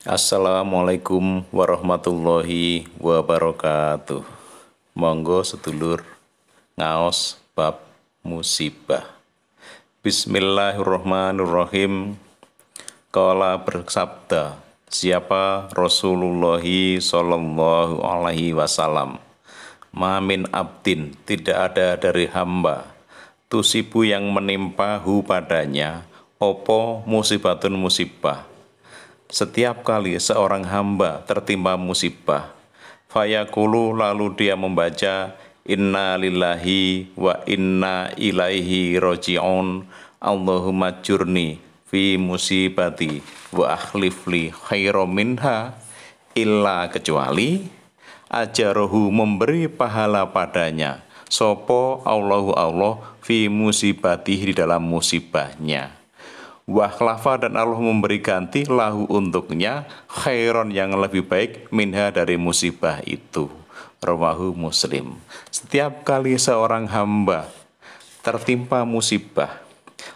Assalamualaikum warahmatullahi wabarakatuh. Monggo sedulur ngaos bab musibah. Bismillahirrahmanirrahim. Kala bersabda, siapa Rasulullah sallallahu alaihi wasallam. Mamin abdin, tidak ada dari hamba. Tusibu yang menimpa hu padanya, opo musibatun musibah setiap kali seorang hamba tertimpa musibah, fayakulu lalu dia membaca Inna lillahi wa inna ilaihi roji'un. Allahumma jurni fi musibati wa akhlifli khairu minha. Illa kecuali ajarohu memberi pahala padanya. Sopo Allahu Allah fi musibati di dalam musibahnya Wahlafa dan Allah memberi ganti lahu untuknya khairon yang lebih baik minha dari musibah itu. Rawahu Muslim. Setiap kali seorang hamba tertimpa musibah,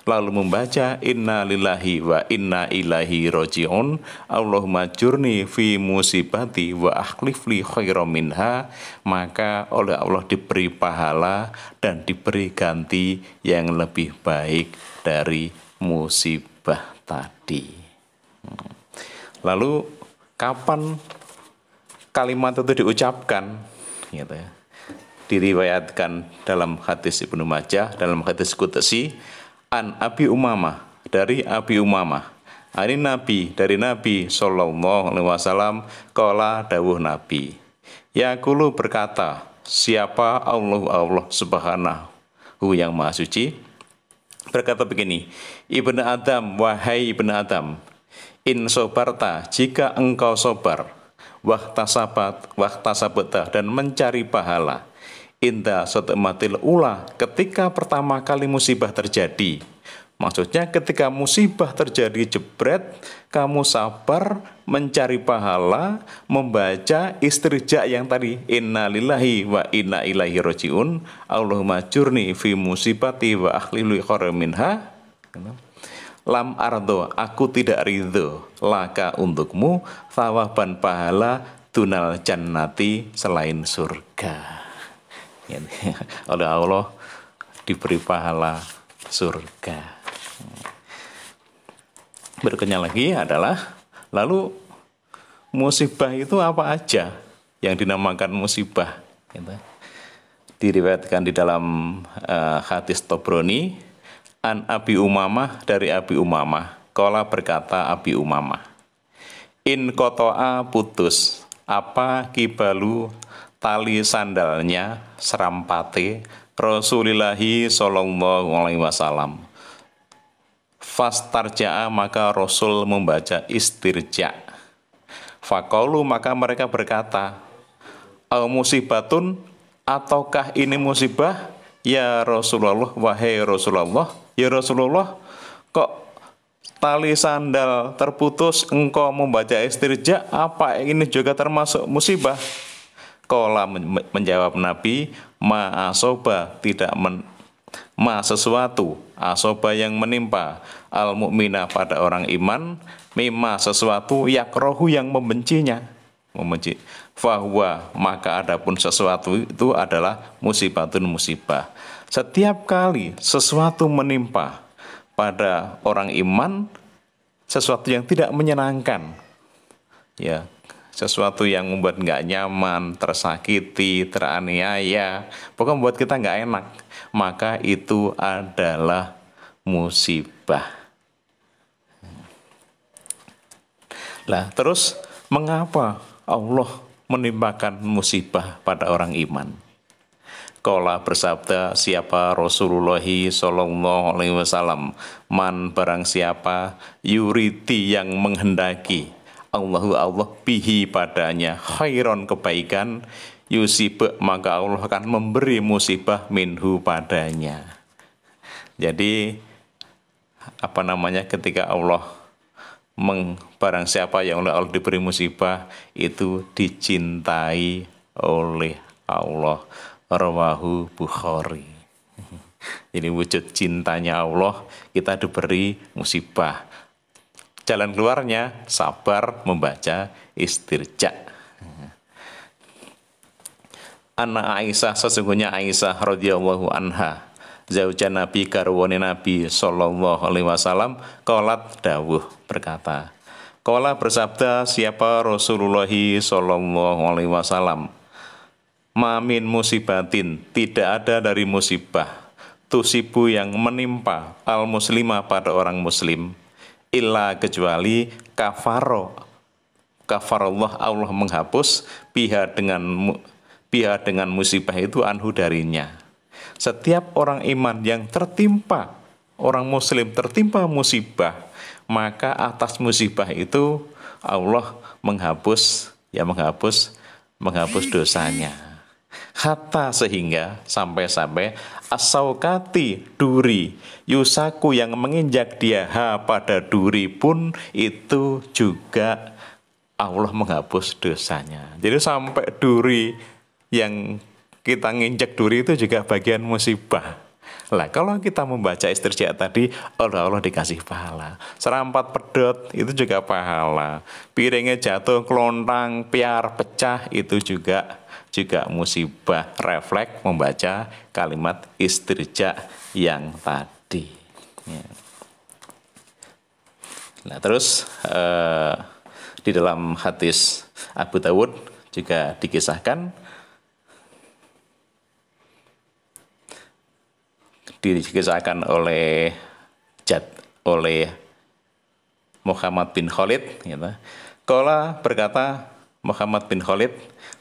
lalu membaca inna lillahi wa inna ilahi roji'un Allahumma jurni fi musibati wa akhlifli khairan minha maka oleh Allah diberi pahala dan diberi ganti yang lebih baik dari musibah tadi. Lalu kapan kalimat itu diucapkan? Gitu ya. Diriwayatkan dalam hadis Ibnu Majah, dalam hadis Qudsi an Abi Umamah dari Abi Umamah. Ini Nabi dari Nabi Sallallahu Alaihi Wasallam Kala dawuh Nabi Yakulu berkata Siapa Allah Allah Subhanahu yang Maha Suci berkata begini, Ibnu Adam, wahai Ibnu Adam, in sobarta, jika engkau sobar, wahtasabat, wahtasabata, dan mencari pahala, inda sotematil ula, ketika pertama kali musibah terjadi, Maksudnya ketika musibah terjadi jebret, kamu sabar mencari pahala, membaca istirja yang tadi inna lillahi wa inna ilaihi rojiun Allahumma jurni fi musibati wa akhlilu minha lam ardo aku tidak ridho laka untukmu thawaban pahala tunal jannati selain surga oleh Allah diberi pahala surga Berikutnya lagi adalah lalu musibah itu apa aja yang dinamakan musibah? Gitu. Diriwayatkan di dalam uh, hadis Tobroni an Abi Umamah dari Abi Umamah. Kala berkata Abi Umamah, In kotoa putus, apa kibalu tali sandalnya serampate Rasulillahi Shallallahu Alaihi Wasallam Fastarja'a maka Rasul membaca istirja. Fakolu maka mereka berkata, Au musibatun ataukah ini musibah? Ya Rasulullah, wahai Rasulullah, ya Rasulullah, kok tali sandal terputus engkau membaca istirja, apa ini juga termasuk musibah? Kola menjawab Nabi, ma'asoba tidak men ma sesuatu asoba yang menimpa al mukmina pada orang iman mima sesuatu yakrohu yang membencinya. Membenci. Fahuwa maka adapun sesuatu itu adalah musibatun musibah setiap kali sesuatu menimpa pada orang iman sesuatu yang tidak menyenangkan ya sesuatu yang membuat nggak nyaman, tersakiti, teraniaya, pokoknya membuat kita nggak enak, maka itu adalah musibah. Lah, terus mengapa Allah menimpakan musibah pada orang iman? Kala bersabda siapa Rasulullah Sallallahu Alaihi Wasallam? Man barang siapa yuriti yang menghendaki? Allahu Allah bihi padanya khairon kebaikan. Yusib maka Allah akan memberi musibah minhu padanya. Jadi apa namanya ketika Allah meng, barang siapa yang oleh Allah diberi musibah itu dicintai oleh Allah rawahu Bukhari. Jadi wujud cintanya Allah kita diberi musibah Jalan keluarnya sabar membaca istirja. Anak Aisyah sesungguhnya Aisyah radhiyallahu anha zaujan Nabi karwani Nabi sallallahu alaihi wasallam qalat dawuh berkata Kala bersabda siapa Rasulullah sallallahu alaihi wasallam Mamin musibatin tidak ada dari musibah. Tusibu yang menimpa al muslimah pada orang muslim illa kecuali kafaro. Kafarallah Allah menghapus pihak dengan pihak dengan musibah itu anhu darinya. Setiap orang iman yang tertimpa, orang muslim tertimpa musibah, maka atas musibah itu Allah menghapus, ya menghapus, menghapus dosanya. Hatta sehingga sampai-sampai asaukati duri yusaku yang menginjak dia ha pada duri pun itu juga Allah menghapus dosanya. Jadi sampai duri yang kita nginjek duri itu juga bagian musibah. Lah kalau kita membaca istirja tadi, Allah Allah dikasih pahala. Serampat pedot itu juga pahala. Piringnya jatuh, kelontang, piar, pecah itu juga juga musibah. Refleks membaca kalimat istirja yang tadi. Ya. Nah terus eh, di dalam hadis Abu Dawud juga dikisahkan dikisahkan oleh Jad oleh Muhammad bin Khalid gitu. Kala berkata Muhammad bin Khalid,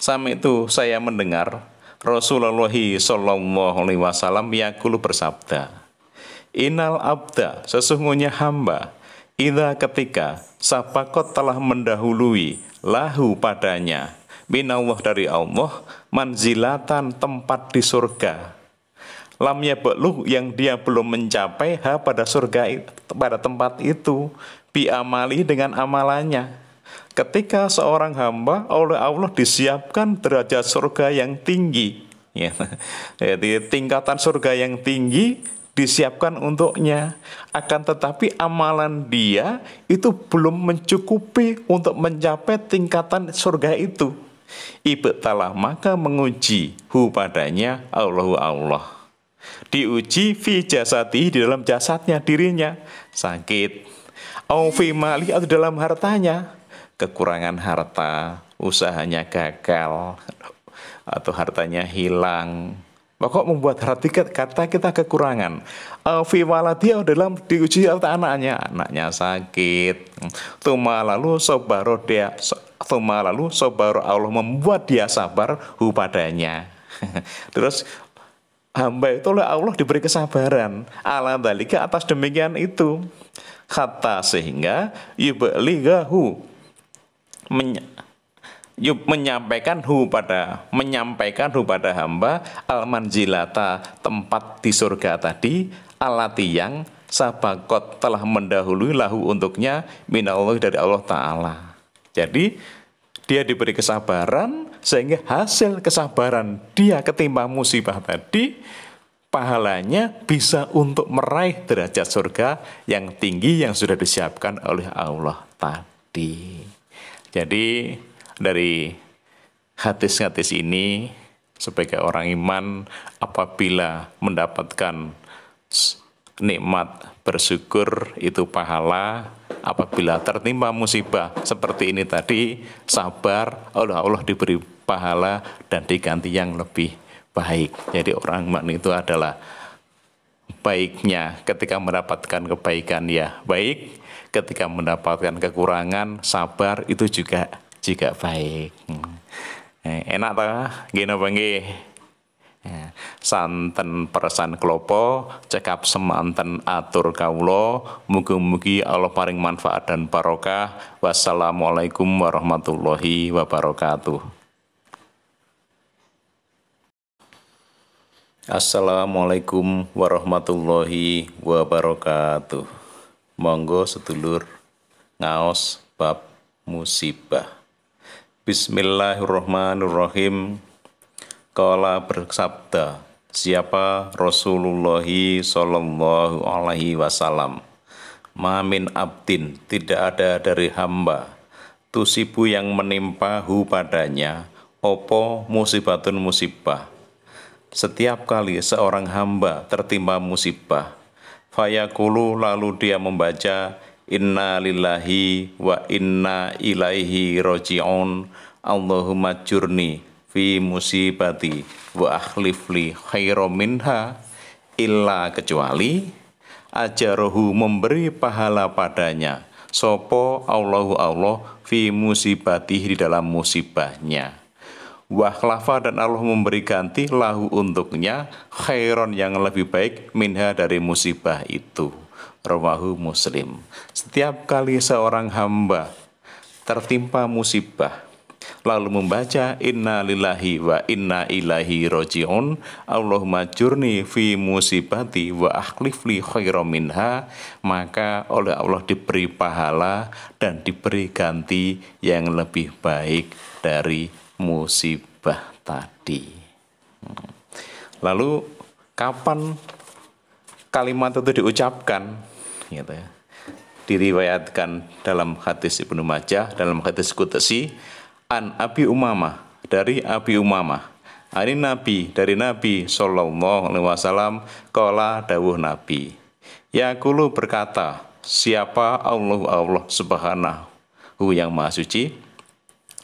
sama itu saya mendengar Rasulullah Shallallahu Alaihi Wasallam yakulu bersabda, Inal abda sesungguhnya hamba, ida ketika sapakot telah mendahului lahu padanya, minallah dari Allah, manzilatan tempat di surga, lam yablu yang dia belum mencapai ha pada surga pada tempat itu bi amali dengan amalannya ketika seorang hamba oleh Allah disiapkan derajat surga yang tinggi ya. Jadi tingkatan surga yang tinggi disiapkan untuknya. Akan tetapi amalan dia itu belum mencukupi untuk mencapai tingkatan surga itu. Ibtalah maka menguji hu padanya Allahu Allah. Diuji fi jasati di dalam jasadnya dirinya. Sakit. Au fi mali atau dalam hartanya kekurangan harta usahanya gagal atau hartanya hilang Pokok membuat hati kata kita kekurangan. Fi waladi dalam diuji atau anaknya, anaknya sakit. Tuma lalu sobaro dia, tuma lalu sobaro Allah membuat dia sabar hu padanya. Terus hamba itu oleh Allah diberi kesabaran ala dalika atas demikian itu kata sehingga yubligahu meny menyampaikan hu pada menyampaikan hu pada hamba al manzilata tempat di surga tadi alati yang sabakot telah mendahului lahu untuknya minallah dari Allah taala jadi dia diberi kesabaran sehingga hasil kesabaran dia ketimpa musibah tadi pahalanya bisa untuk meraih derajat surga yang tinggi yang sudah disiapkan oleh Allah tadi. Jadi dari hadis-hadis ini sebagai orang iman apabila mendapatkan nikmat bersyukur itu pahala. Apabila tertimpa musibah seperti ini tadi sabar Allah Allah diberi pahala dan diganti yang lebih baik. Jadi orang iman itu adalah baiknya ketika mendapatkan kebaikan ya. Baik ketika mendapatkan kekurangan sabar itu juga juga baik hmm. eh, enak tak gini bangge Ya. Santen persan klopo, cekap semanten atur kaulo, mugi-mugi Allah paring manfaat dan barokah. Wassalamualaikum warahmatullahi wabarakatuh. Assalamualaikum warahmatullahi wabarakatuh. Monggo sedulur ngaos bab musibah. Bismillahirrahmanirrahim. Kala bersabda, siapa Rasulullah Sallallahu Alaihi Wasallam. Mamin abdin tidak ada dari hamba tusibu yang menimpa hu padanya opo musibatun musibah setiap kali seorang hamba tertimpa musibah fayakulu lalu dia membaca inna lillahi wa inna ilaihi roji'un. Allahumma jurni fi musibati wa akhlifli khairum minha illa kecuali ajarohu memberi pahala padanya. Sopo Allahu Allah fi musibati di dalam musibahnya Wahlafa dan Allah memberi ganti lahu untuknya khairon yang lebih baik minha dari musibah itu. Rawahu Muslim. Setiap kali seorang hamba tertimpa musibah, lalu membaca inna lillahi wa inna ilahi roji'un Allahumma jurni fi musibati wa akhlifli khairam minha maka oleh Allah diberi pahala dan diberi ganti yang lebih baik dari musibah tadi. Lalu kapan kalimat itu diucapkan? Gitu ya. Diriwayatkan dalam hadis Ibnu Majah, dalam hadis Qudsi, an Abi Umamah dari Abi Umamah. Ini Nabi dari Nabi Sallallahu Alaihi Wasallam Kala dawuh Nabi Yakulu berkata Siapa Allah Allah Subhanahu yang Maha Suci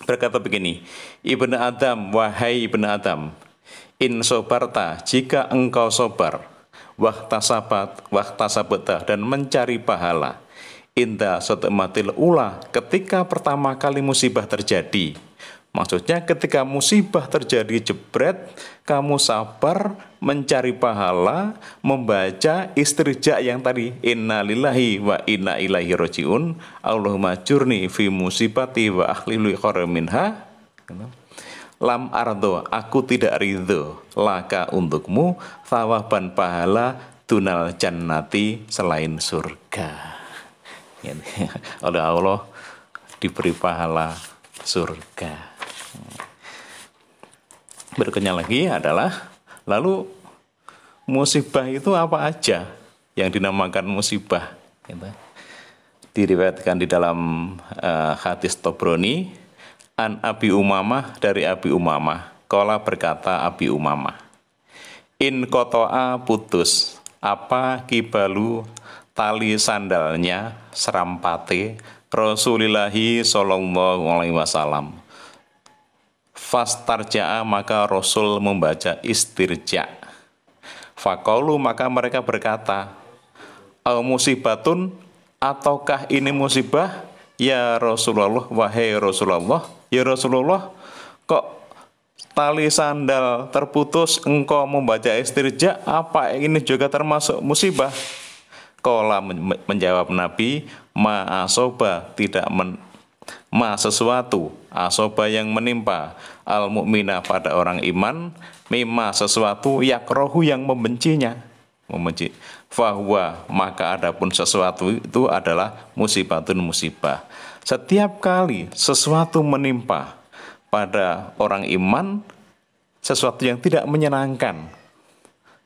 berkata begini, Ibnu Adam, wahai Ibnu Adam, in sobarta, jika engkau sobar, wahtasabat, wahtasabata, dan mencari pahala, inda sotematil ula, ketika pertama kali musibah terjadi, Maksudnya ketika musibah terjadi jebret, kamu sabar mencari pahala, membaca istirja yang tadi inna lillahi wa inna ilaihi rojiun, Allahumma jurni fi musibati wa akhlilu minha. Lam ardo, aku tidak ridho laka untukmu, thawaban pahala tunal jannati selain surga. Oleh Allah diberi pahala surga. Berikutnya lagi adalah lalu musibah itu apa aja yang dinamakan musibah? Diriwayatkan di dalam uh, hadis Tobroni an Abi Umamah dari Abi Umamah. Kala berkata Abi Umamah, In kotoa putus, apa kibalu tali sandalnya serampate Rasulillahi Shallallahu Alaihi Wasallam Fastarja'a maka Rasul membaca istirja. Fakolu maka mereka berkata, Au musibatun ataukah ini musibah? Ya Rasulullah, wahai Rasulullah, ya Rasulullah, kok tali sandal terputus engkau membaca istirja, apa ini juga termasuk musibah? Kola menjawab Nabi, ma'asoba tidak men ma sesuatu asoba yang menimpa al mukmina pada orang iman mima sesuatu yakrohu yang membencinya. Membenci. Fahuwa maka adapun sesuatu itu adalah musibatun musibah setiap kali sesuatu menimpa pada orang iman sesuatu yang tidak menyenangkan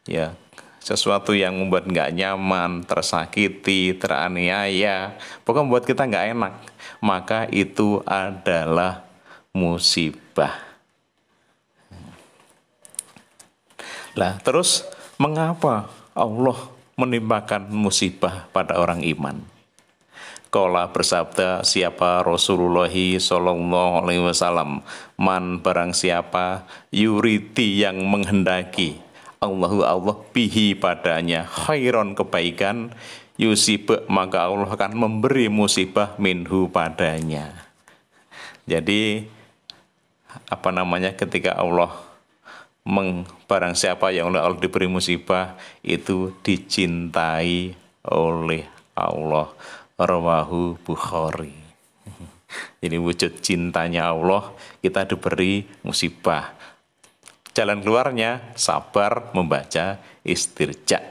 ya sesuatu yang membuat nggak nyaman, tersakiti, teraniaya, pokoknya membuat kita nggak enak, maka itu adalah musibah. Lah, terus mengapa Allah menimpakan musibah pada orang iman? Kala bersabda siapa Rasulullah Sallallahu Alaihi Wasallam? Man barang siapa yuriti yang menghendaki? Allahu Allah bihi padanya khairon kebaikan. Yusib maka Allah akan memberi musibah minhu padanya. Jadi apa namanya ketika Allah meng, barang siapa yang oleh Allah diberi musibah itu dicintai oleh Allah rawahu Bukhari. Jadi wujud cintanya Allah kita diberi musibah Jalan keluarnya sabar membaca istirja.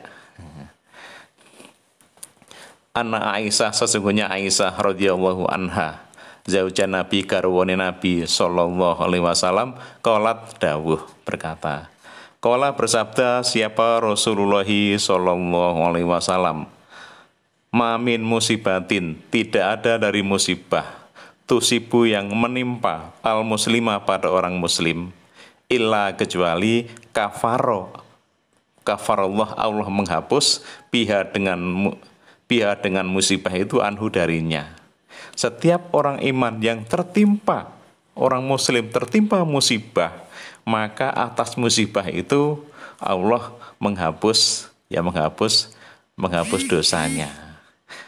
Anak Aisyah sesungguhnya Aisyah radhiyallahu anha zaujan Nabi karwani Nabi sallallahu alaihi wasallam qalat dawuh berkata Kala bersabda siapa Rasulullah sallallahu alaihi wasallam Mamin musibatin, tidak ada dari musibah. Tusibu yang menimpa al muslimah pada orang muslim. Illa kecuali kafaro. Kafarullah Allah menghapus biha dengan biha dengan musibah itu anhu darinya. Setiap orang iman yang tertimpa, orang muslim tertimpa musibah, maka atas musibah itu Allah menghapus ya menghapus menghapus dosanya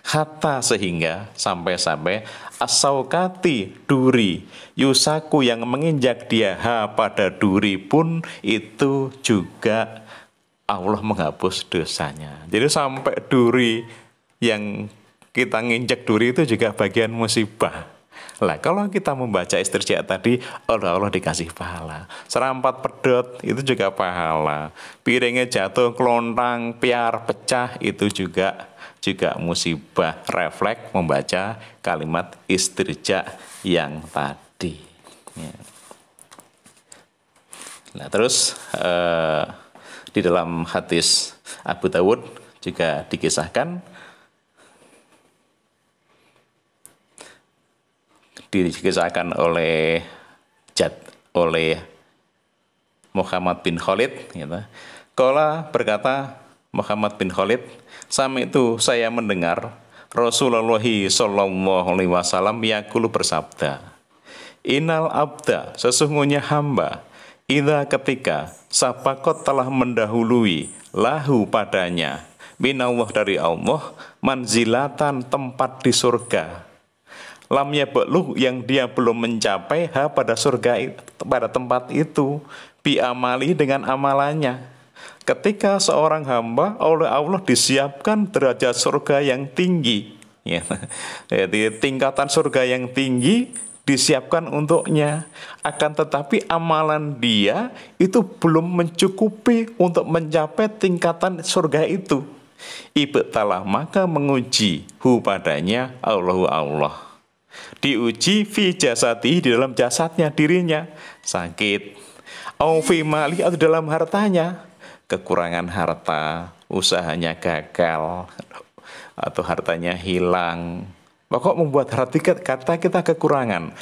hatta sehingga sampai-sampai asaukati duri yusaku yang menginjak dia ha pada duri pun itu juga Allah menghapus dosanya. Jadi sampai duri yang kita nginjak duri itu juga bagian musibah. Lah kalau kita membaca istirja tadi, Allah Allah dikasih pahala. Serampat pedot itu juga pahala. Piringnya jatuh, kelontang, piar, pecah itu juga juga musibah refleks membaca kalimat istirja yang tadi. Ya. Nah terus eh, di dalam hadis Abu Dawud juga dikisahkan dikisahkan oleh Jad oleh Muhammad bin Khalid gitu. Kala berkata Muhammad bin Khalid, sama itu saya mendengar Rasulullah Shallallahu Alaihi Wasallam yakulu bersabda, Inal abda sesungguhnya hamba, ida ketika sapakot telah mendahului lahu padanya, minallah dari Allah, manzilatan tempat di surga. Lamnya belum yang dia belum mencapai ha pada surga pada tempat itu bi amali dengan amalannya ketika seorang hamba oleh Allah disiapkan derajat surga yang tinggi. Ya. Jadi tingkatan surga yang tinggi disiapkan untuknya. Akan tetapi amalan dia itu belum mencukupi untuk mencapai tingkatan surga itu. Ibtalah maka menguji hu padanya Allahu Allah. Diuji fi jasati di dalam jasadnya dirinya sakit. Au fi mali atau dalam hartanya kekurangan harta, usahanya gagal, atau hartanya hilang. Pokok membuat hati kata kita kekurangan.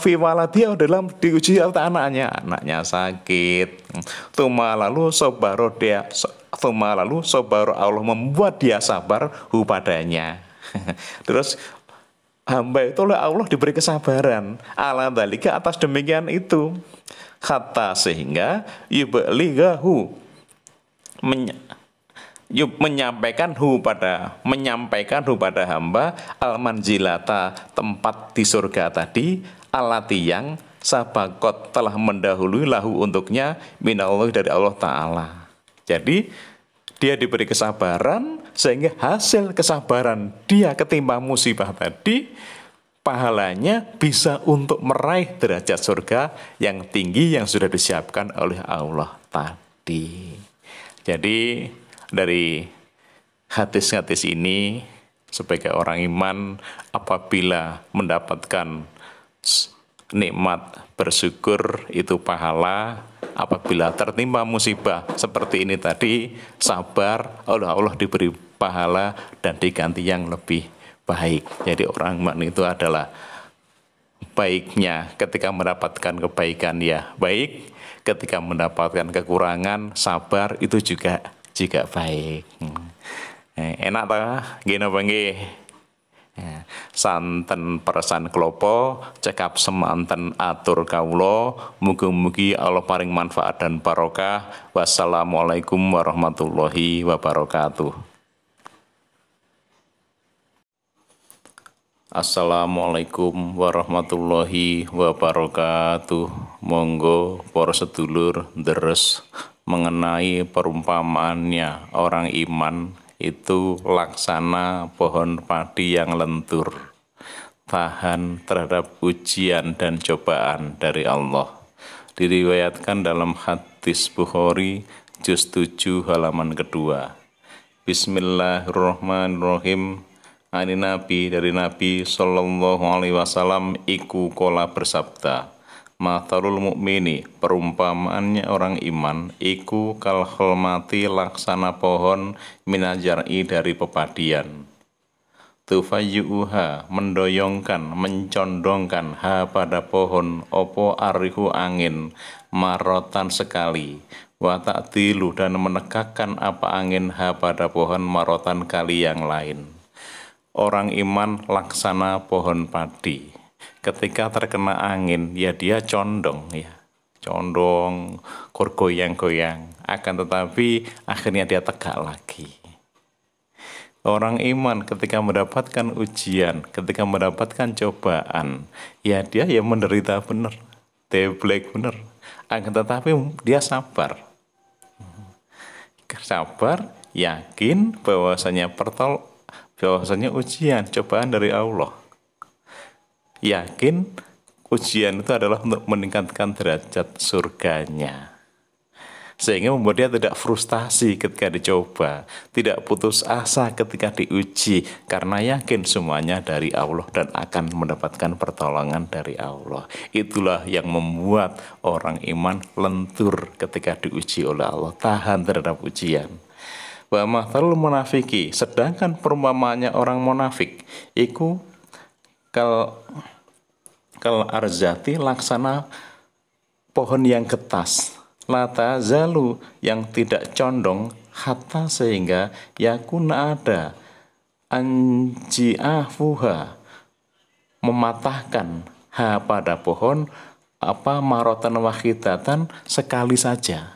Fi dia dalam diuji atas anaknya, anaknya sakit. Tuma lalu sobaro dia, tuma lalu sobaro Allah membuat dia sabar hu padanya. Terus hamba itu oleh Allah diberi kesabaran. Allah dalika atas demikian itu. Kata sehingga yubaligahu meny menyampaikan hu pada menyampaikan hu pada hamba al manzilata tempat di surga tadi alati yang sabakot telah mendahului lahu untuknya minallah dari Allah Ta'ala. Jadi dia diberi kesabaran sehingga hasil kesabaran dia ketimpa musibah tadi pahalanya bisa untuk meraih derajat surga yang tinggi yang sudah disiapkan oleh Allah tadi. Jadi dari hadis-hadis ini sebagai orang iman apabila mendapatkan nikmat bersyukur itu pahala apabila tertimpa musibah seperti ini tadi sabar Allah Allah diberi pahala dan diganti yang lebih baik. Jadi orang iman itu adalah baiknya ketika mendapatkan kebaikan ya. Baik ketika mendapatkan kekurangan sabar itu juga juga baik. Hmm. eh, enak tak gini bangge ya. santen persan klopo cekap semanten atur kaulo mugi-mugi Allah paring manfaat dan barokah. Wassalamualaikum warahmatullahi wabarakatuh Assalamualaikum warahmatullahi wabarakatuh. Monggo para sedulur deres mengenai perumpamaannya orang iman itu laksana pohon padi yang lentur. Tahan terhadap ujian dan cobaan dari Allah. Diriwayatkan dalam hadis Bukhari juz 7 halaman kedua. Bismillahirrahmanirrahim ani Nabi dari Nabi Shallallahu Alaihi Wasallam iku kola bersabda Matarul mukmini perumpamaannya orang iman iku kal mati laksana pohon minajar'i dari pepadian. Tufayyuha mendoyongkan mencondongkan ha pada pohon opo arihu angin marotan sekali. Wa ta'tilu dan menegakkan apa angin ha pada pohon marotan kali yang lain orang iman laksana pohon padi ketika terkena angin ya dia condong ya condong goyang-goyang akan tetapi akhirnya dia tegak lagi Orang iman ketika mendapatkan ujian, ketika mendapatkan cobaan, ya dia ya menderita benar, teblek benar. Akan tetapi dia sabar. Sabar, yakin bahwasanya pertol bahwasanya ujian, cobaan dari Allah. Yakin ujian itu adalah untuk meningkatkan derajat surganya sehingga membuat dia tidak frustasi ketika dicoba, tidak putus asa ketika diuji, karena yakin semuanya dari Allah dan akan mendapatkan pertolongan dari Allah. Itulah yang membuat orang iman lentur ketika diuji oleh Allah, tahan terhadap ujian. Wa mathalul munafiki, sedangkan perumpamaannya orang munafik, iku kal kal arzati laksana pohon yang ketas lata zalu yang tidak condong hatta sehingga yakuna ada anji'afuha mematahkan ha pada pohon apa marotan wahidatan sekali saja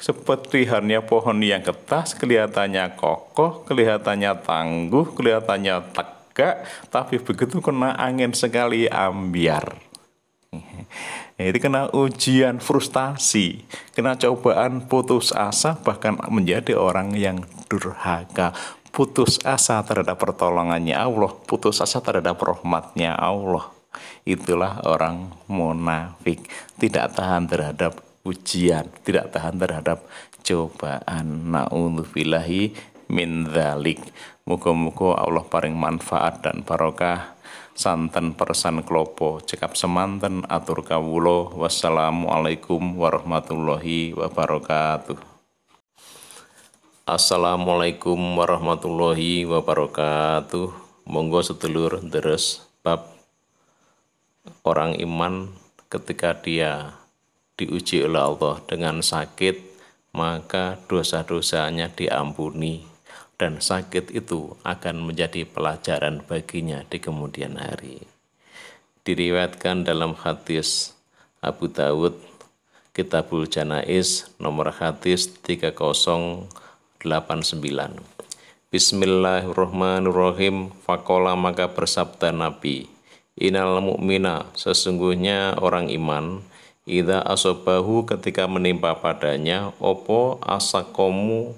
seperti halnya pohon yang ketas kelihatannya kokoh kelihatannya tangguh kelihatannya tegak tapi begitu kena angin sekali ambiar itu kena ujian frustasi, kena cobaan putus asa, bahkan menjadi orang yang durhaka, putus asa terhadap pertolongannya Allah, putus asa terhadap rahmatnya Allah. Itulah orang munafik, tidak tahan terhadap ujian, tidak tahan terhadap cobaan. Na'udzubillahi min dzalik. Muga-muga Allah paring manfaat dan barokah santen persan klopo cekap semanten atur kawulo wassalamualaikum warahmatullahi wabarakatuh Assalamualaikum warahmatullahi wabarakatuh monggo sedulur deres bab orang iman ketika dia diuji oleh Allah dengan sakit maka dosa-dosanya diampuni dan sakit itu akan menjadi pelajaran baginya di kemudian hari. Diriwayatkan dalam hadis Abu Dawud Kitabul Janais nomor hadis 3089. Bismillahirrahmanirrahim. Fakola maka bersabda Nabi, Inal mu'mina, sesungguhnya orang iman, Ida asobahu ketika menimpa padanya, opo asakomu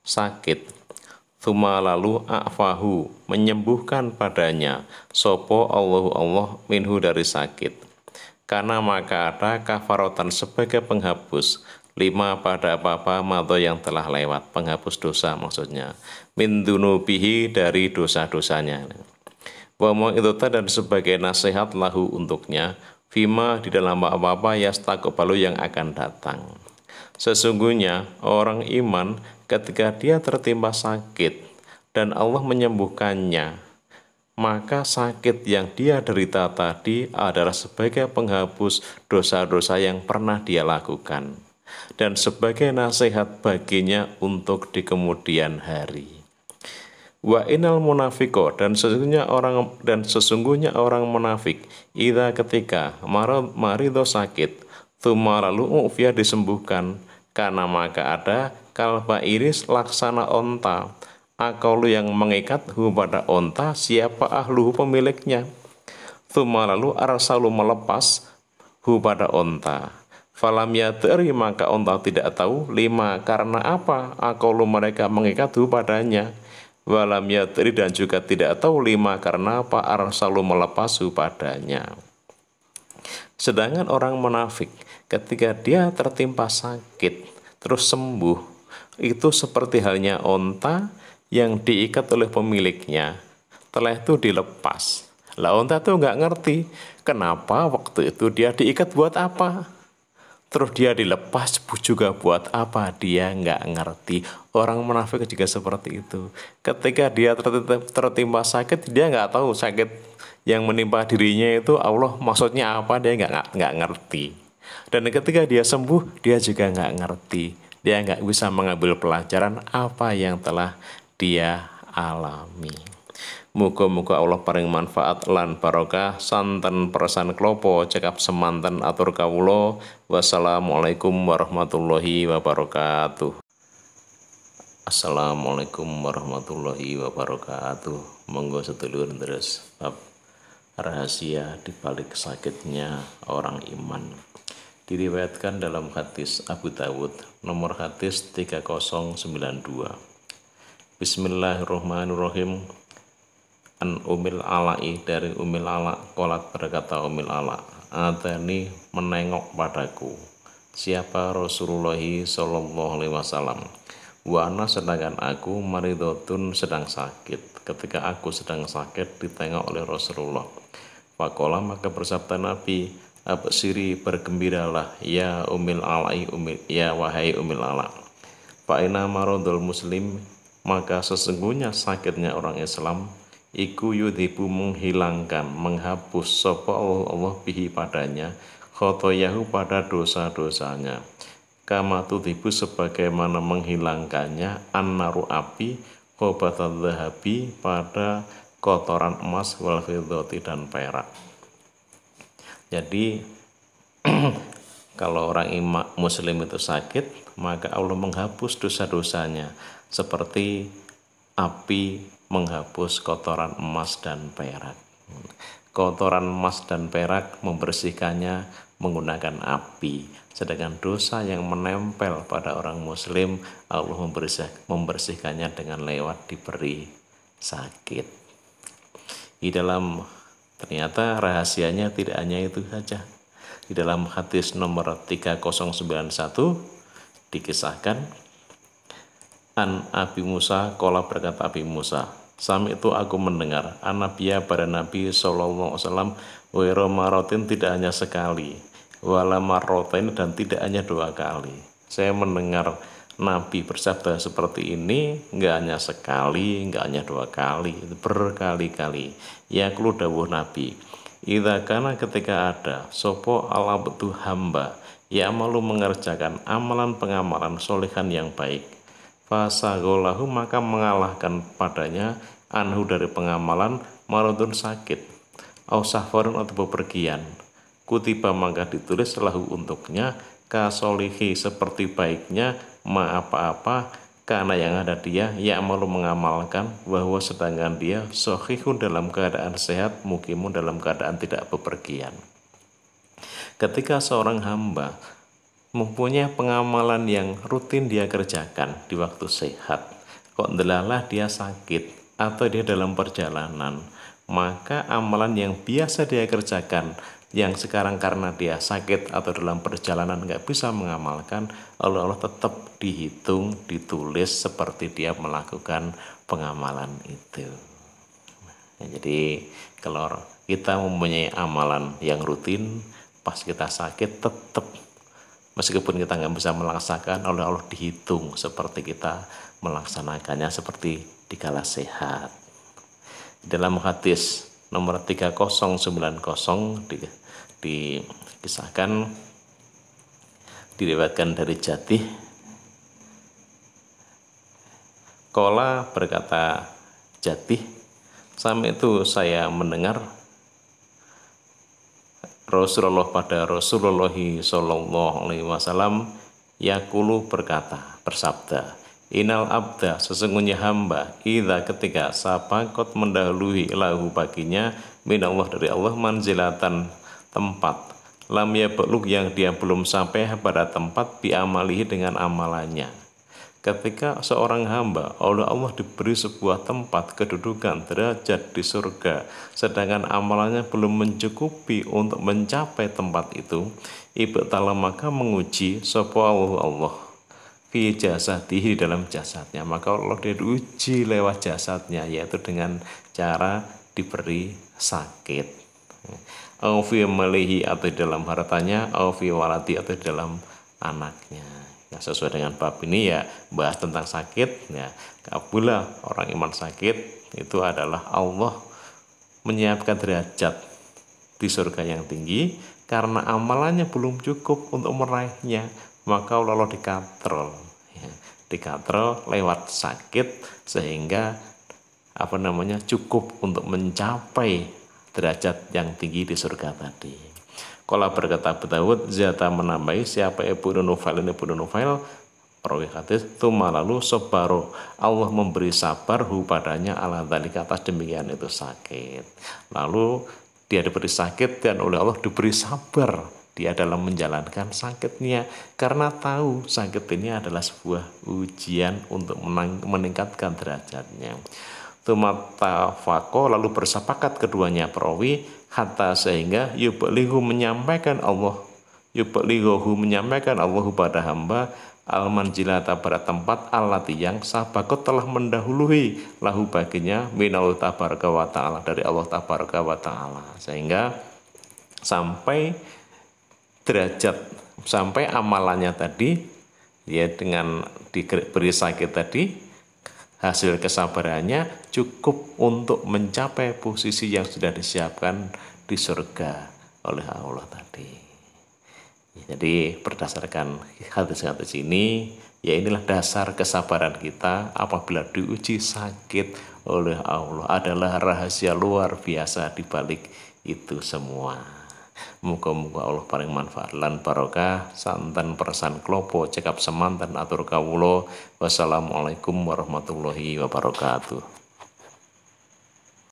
sakit, Thuma lalu a'fahu menyembuhkan padanya sopo Allahu Allah minhu dari sakit. Karena maka ada kafarotan sebagai penghapus lima pada apa-apa mato yang telah lewat penghapus dosa maksudnya min dunubihi dari dosa-dosanya. Wa itu dan sebagai nasihat lahu untuknya fima di dalam apa-apa yastakobalu yang akan datang. Sesungguhnya orang iman ketika dia tertimpa sakit dan Allah menyembuhkannya, maka sakit yang dia derita tadi adalah sebagai penghapus dosa-dosa yang pernah dia lakukan dan sebagai nasihat baginya untuk di kemudian hari. Wa inal munafiko dan sesungguhnya orang dan sesungguhnya orang munafik ida ketika marido sakit tuma lalu ufia disembuhkan karena maka ada kalba iris laksana onta akalu yang mengikat hu pada onta siapa ahlu pemiliknya. Tuma lalu arsalu melepas hu pada onta. Falam yadri maka onta tidak tahu lima karena apa? Akalu mereka mengikat hu padanya Walam yadri dan juga tidak tahu lima karena apa arsalu melepas hu padanya Sedangkan orang munafik ketika dia tertimpa sakit terus sembuh itu seperti halnya onta yang diikat oleh pemiliknya. Setelah itu dilepas. Lah onta tuh nggak ngerti kenapa waktu itu dia diikat buat apa. Terus dia dilepas juga buat apa dia nggak ngerti. Orang munafik juga seperti itu. Ketika dia tertimpa sakit dia nggak tahu sakit yang menimpa dirinya itu Allah maksudnya apa dia nggak nggak ngerti. Dan ketika dia sembuh dia juga nggak ngerti. Dia nggak bisa mengambil pelajaran apa yang telah dia alami Muga-muga Allah paring manfaat lan barokah. Santen perasaan klopo cekap semanten atur kawulo wassalamualaikum warahmatullahi wabarakatuh. Assalamualaikum warahmatullahi wabarakatuh. Monggo sedulur terus bab rahasia di balik sakitnya orang iman. Diriwayatkan dalam hadis Abu Dawud nomor hadis 3092 Bismillahirrahmanirrahim an umil ala'i dari umil ala kolat berkata umil ala adani menengok padaku. Siapa Rasulullah Shallallahu Alaihi Wasallam? Wana sedangkan aku maridotun sedang sakit. Ketika aku sedang sakit ditengok oleh Rasulullah. Fakola maka bersabda Nabi Absiri bergembiralah ya umil ala'i umil ya wahai umil ala. Fa'ina marodul muslim maka sesungguhnya sakitnya orang Islam iku yudhibu menghilangkan menghapus sopa Allah, Allah bihi padanya khotoyahu pada dosa-dosanya. Kama tudhibu sebagaimana menghilangkannya annaru api kobatat zahabi pada kotoran emas wal dan perak. Jadi kalau orang imak muslim itu sakit maka Allah menghapus dosa-dosanya. Seperti api menghapus kotoran emas dan perak. Kotoran emas dan perak membersihkannya menggunakan api, sedangkan dosa yang menempel pada orang muslim Allah membersih, membersihkannya dengan lewat diberi sakit. Di dalam ternyata rahasianya tidak hanya itu saja. Di dalam hadis nomor 3091 dikisahkan An Abi Musa, kola berkata Abi Musa, Sami itu aku mendengar Anabiya pada Nabi Sallallahu Alaihi Wasallam Wero marotin tidak hanya sekali Wala marotin dan tidak hanya dua kali Saya mendengar Nabi bersabda seperti ini nggak hanya sekali, nggak hanya dua kali, berkali-kali. Ya kelu dawuh Nabi. Ida karena ketika ada sopo ala betu hamba, ya malu mengerjakan amalan pengamalan solehan yang baik fasagolahu maka mengalahkan padanya anhu dari pengamalan maradun sakit au safarun atau bepergian. Kutiba maka ditulis lahu untuknya kasolihi seperti baiknya ma apa-apa karena yang ada dia ya malu mengamalkan bahwa sedangkan dia sohihun dalam keadaan sehat mukimun dalam keadaan tidak bepergian. Ketika seorang hamba mempunyai pengamalan yang rutin dia kerjakan di waktu sehat. Kok delalah dia sakit atau dia dalam perjalanan, maka amalan yang biasa dia kerjakan yang sekarang karena dia sakit atau dalam perjalanan nggak bisa mengamalkan, Allah Allah tetap dihitung, ditulis seperti dia melakukan pengamalan itu. Nah, jadi kalau kita mempunyai amalan yang rutin, pas kita sakit tetap Meskipun kita nggak bisa melaksanakan, oleh Allah dihitung seperti kita melaksanakannya seperti di kala sehat. Dalam hadis nomor 3090 di, dikisahkan diriwayatkan dari Jati Kola berkata Jati sampai itu saya mendengar Rasulullah pada Rasulullah Shallallahu Alaihi Wasallam Yakulu berkata bersabda Inal abda sesungguhnya hamba Ida ketika sapakot mendahului lahu baginya Min Allah dari Allah manzilatan tempat. Lam ya yang dia belum sampai pada tempat Biamalihi dengan amalannya ketika seorang hamba oleh Allah diberi sebuah tempat kedudukan derajat di surga. Sedangkan amalannya belum mencukupi untuk mencapai tempat itu ibtala maka menguji sapa Allah fi jasadihi dalam jasadnya. Maka Allah diuji lewat jasadnya yaitu dengan cara diberi sakit. Au fi atau di dalam hartanya au fi atau di dalam anaknya ya sesuai dengan bab ini ya bahas tentang sakit. Ya apabila orang iman sakit itu adalah Allah menyiapkan derajat di surga yang tinggi. Karena amalannya belum cukup untuk meraihnya maka Allah dikatrol ya, dikatrol lewat sakit sehingga apa namanya cukup untuk mencapai derajat yang tinggi di surga tadi. Kalau berkata Abu Dawud, Zata menambahi siapa Ibu Nufail ini Ibu Nufail perawi hadis itu lalu sebaro Allah memberi sabar hu padanya ala dalika atas demikian itu sakit. Lalu dia diberi sakit dan oleh Allah diberi sabar. Dia dalam menjalankan sakitnya. Karena tahu sakit ini adalah sebuah ujian untuk meningkatkan derajatnya Tumatafako lalu bersepakat keduanya perawi hatta sehingga yubalihu menyampaikan Allah yubalihu menyampaikan Allah pada hamba al manjilata pada tempat alati yang sabakot telah mendahului lahu baginya minal tabaraka wa ta'ala dari Allah tabaraka wa ta'ala. Sehingga sampai derajat sampai amalannya tadi ya dengan diberi sakit tadi hasil kesabarannya cukup untuk mencapai posisi yang sudah disiapkan di surga oleh Allah tadi. Jadi berdasarkan hadis-hadis ini, ya inilah dasar kesabaran kita apabila diuji sakit oleh Allah adalah rahasia luar biasa di balik itu semua. Muka-muka Allah paling manfaat lan barokah santan persan klopo cekap semantan atur kawulo wassalamualaikum warahmatullahi wabarakatuh